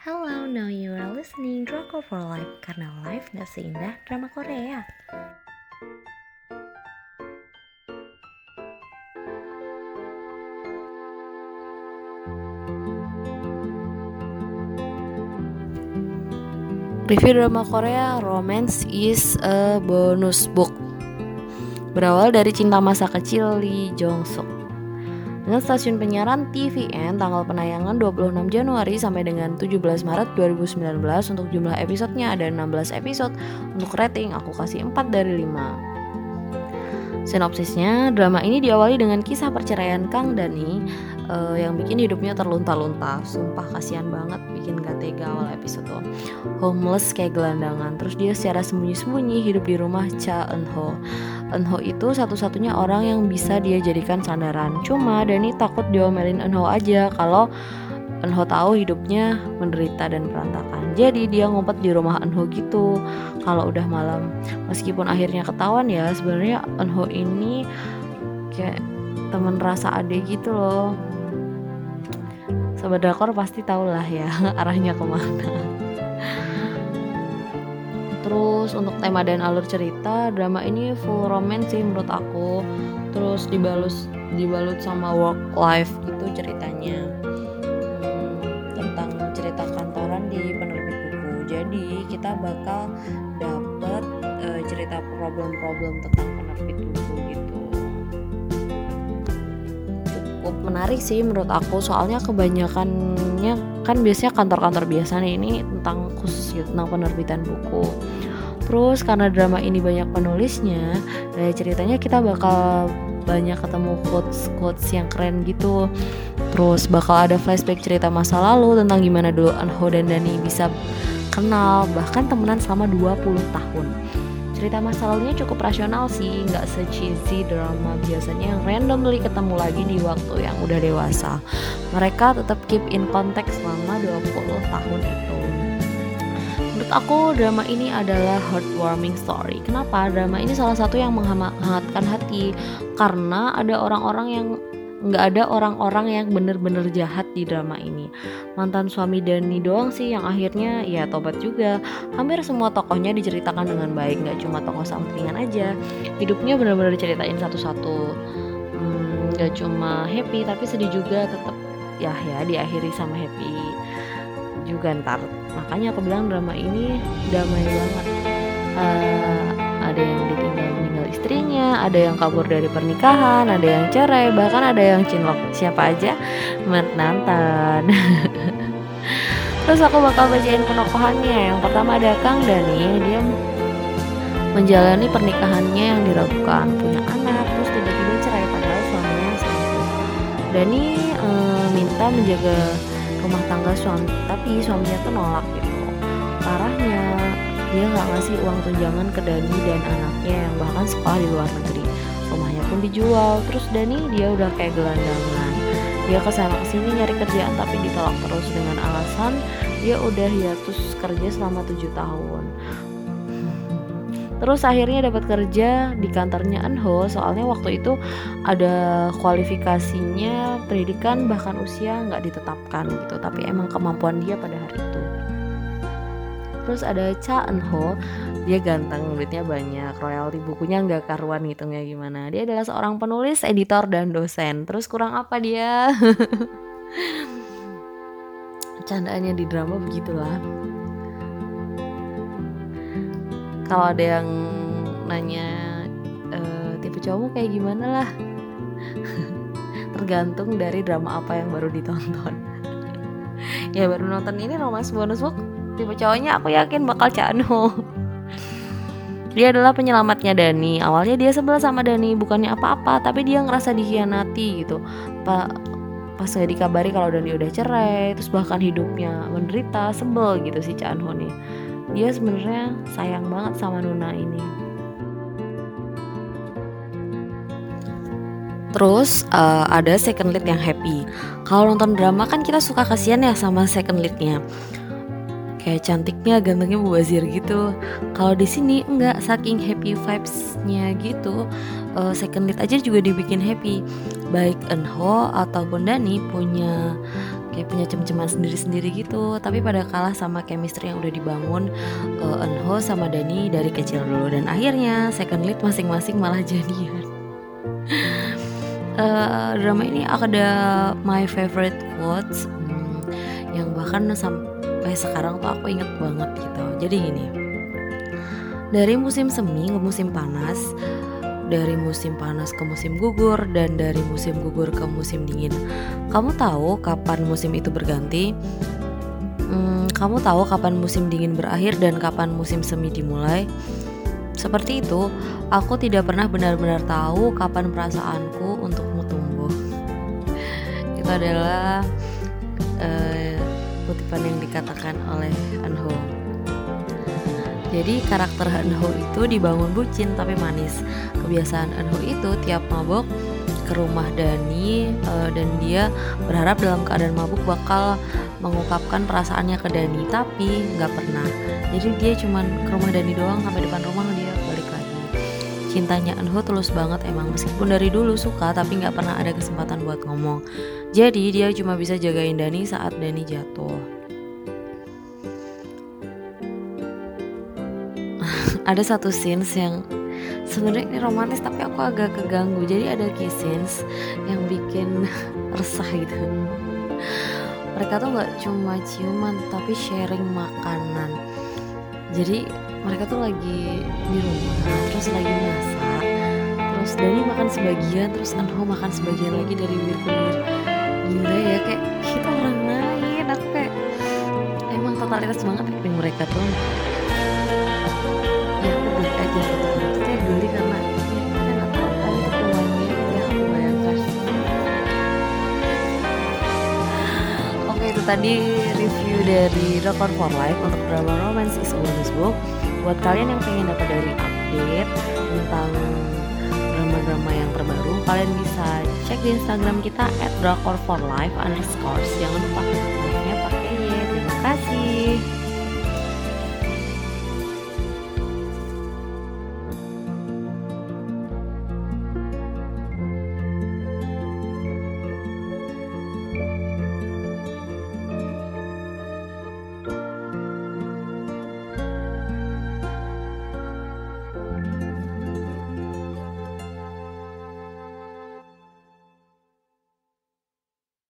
Hello, now you are listening Drama for Life karena life gak seindah drama Korea. Review drama Korea Romance is a bonus book Berawal dari cinta masa kecil Lee Jong Suk Dengan stasiun penyiaran TVN tanggal penayangan 26 Januari sampai dengan 17 Maret 2019 Untuk jumlah episodenya ada 16 episode. Untuk rating aku kasih 4 dari 5 Sinopsisnya, drama ini diawali dengan kisah perceraian Kang Dani uh, yang bikin hidupnya terlunta-lunta. Sumpah kasihan banget bikin gak tega awal episode tuh. Homeless kayak gelandangan. Terus dia secara sembunyi-sembunyi hidup di rumah Cha Eun Ho. Eun Ho itu satu-satunya orang yang bisa dia jadikan sandaran. Cuma Dani takut diomelin Eun Ho aja kalau Enho tahu hidupnya menderita dan berantakan. Jadi dia ngumpet di rumah Enho gitu. Kalau udah malam, meskipun akhirnya ketahuan ya, sebenarnya Enho ini kayak temen rasa ade gitu loh. Sobat Drakor pasti tau lah ya arahnya ke mana. Terus untuk tema dan alur cerita, drama ini full romance sih menurut aku. Terus dibalut dibalut sama work life gitu ceritanya kita bakal dapet uh, cerita problem-problem tentang penerbit buku gitu. Cukup menarik sih menurut aku soalnya kebanyakannya kan biasanya kantor-kantor biasa nih ini tentang khusus gitu tentang penerbitan buku. Terus karena drama ini banyak penulisnya, dari ceritanya kita bakal banyak ketemu quotes quotes yang keren gitu Terus bakal ada flashback cerita masa lalu tentang gimana dulu Anho dan Dani bisa kenal bahkan temenan selama 20 tahun. Cerita masa lalunya cukup rasional sih, nggak se-cheesy drama biasanya yang randomly ketemu lagi di waktu yang udah dewasa. Mereka tetap keep in konteks selama 20 tahun itu. Menurut aku drama ini adalah heartwarming story. Kenapa? Drama ini salah satu yang menghangatkan hati karena ada orang-orang yang nggak ada orang-orang yang bener-bener jahat di drama ini. Mantan suami Dani doang sih yang akhirnya ya tobat juga. Hampir semua tokohnya diceritakan dengan baik nggak cuma tokoh sampingan aja. Hidupnya bener-bener diceritain satu-satu. Hmm, nggak hmm, cuma happy tapi sedih juga tetap ya ya diakhiri sama happy juga ntar. Makanya aku bilang drama ini damai banget. Uh, ada yang ditinggal meninggal istrinya, ada yang kabur dari pernikahan, ada yang cerai, bahkan ada yang cinlok. Siapa aja menantan. Terus aku bakal bacain penokohannya. Yang pertama ada Kang Dani, dia menjalani pernikahannya yang diragukan, punya anak, terus tiba-tiba cerai padahal suaminya. Dani e, minta menjaga rumah tangga suami, tapi suaminya tuh nolak gitu. Parahnya dia nggak ngasih uang tunjangan ke Dani dan anaknya yang bahkan sekolah di luar negeri. Rumahnya pun dijual. Terus Dani dia udah kayak gelandangan. Dia ke sana ke sini nyari kerjaan tapi ditolak terus dengan alasan dia udah hiatus kerja selama tujuh tahun. Terus akhirnya dapat kerja di kantornya Enho soalnya waktu itu ada kualifikasinya pendidikan bahkan usia nggak ditetapkan gitu tapi emang kemampuan dia pada hari itu terus ada Cha Eun Ho dia ganteng duitnya banyak royalti bukunya nggak karuan ngitungnya gimana. Dia adalah seorang penulis editor dan dosen. Terus kurang apa dia? Candaannya di drama begitulah. Kalau ada yang nanya e, tipe cowok kayak gimana lah? Tergantung dari drama apa yang baru ditonton. Ya baru nonton ini romance bonus book tipe cowoknya aku yakin bakal Cano dia adalah penyelamatnya Dani. Awalnya dia sebel sama Dani bukannya apa-apa tapi dia ngerasa dikhianati gitu. Pa pas saya dikabari kalau Dani udah cerai terus bahkan hidupnya menderita sebel gitu si Chanho nih dia sebenarnya sayang banget sama Nuna ini. Terus uh, ada second lead yang happy. Kalau nonton drama kan kita suka kasihan ya sama second leadnya kayak cantiknya gantengnya mubazir gitu. Kalau di sini enggak. Saking happy vibesnya gitu uh, second lead aja juga dibikin happy. Baik Enho ataupun Dani punya kayak punya cem-ceman sendiri-sendiri gitu. Tapi pada kalah sama chemistry yang udah dibangun uh, Eunho sama Dani dari kecil dulu. Dan akhirnya second lead masing-masing malah jadian. Uh, drama ini ada my favorite quotes hmm, yang bahkan sampai sekarang tuh aku inget banget gitu jadi gini dari musim semi ke musim panas dari musim panas ke musim gugur dan dari musim gugur ke musim dingin. Kamu tahu kapan musim itu berganti? Hmm, kamu tahu kapan musim dingin berakhir dan kapan musim semi dimulai? Seperti itu, aku tidak pernah benar-benar tahu kapan perasaanku untukmu tumbuh. itu adalah uh, kutipan yang dikatakan oleh Anho. Jadi karakter Enho itu dibangun bucin tapi manis. Kebiasaan Enho itu tiap mabok ke rumah Dani uh, dan dia berharap dalam keadaan mabuk bakal mengungkapkan perasaannya ke Dani tapi nggak pernah. Jadi dia cuman ke rumah Dani doang sampai depan rumah dia balik lagi. Cintanya Enho tulus banget emang meskipun dari dulu suka tapi nggak pernah ada kesempatan buat ngomong. Jadi dia cuma bisa jagain Dani saat Dani jatuh. Ada satu scenes yang sebenarnya ini romantis tapi aku agak keganggu. Jadi ada key scenes yang bikin resah gitu. Mereka tuh nggak cuma ciuman tapi sharing makanan. Jadi mereka tuh lagi di rumah terus lagi masak terus Dani makan sebagian terus Anho makan sebagian lagi dari bir ke bir gila ya kayak kita orang lain. Aku kayak emang totalitas banget acting mereka tuh itu tadi review dari Record for Life untuk drama Romance is a Bonus Book. Buat kalian yang pengen dapat dari update tentang drama-drama yang terbaru kalian bisa cek di Instagram kita at for life underscore. Jangan lupa pakai y terima kasih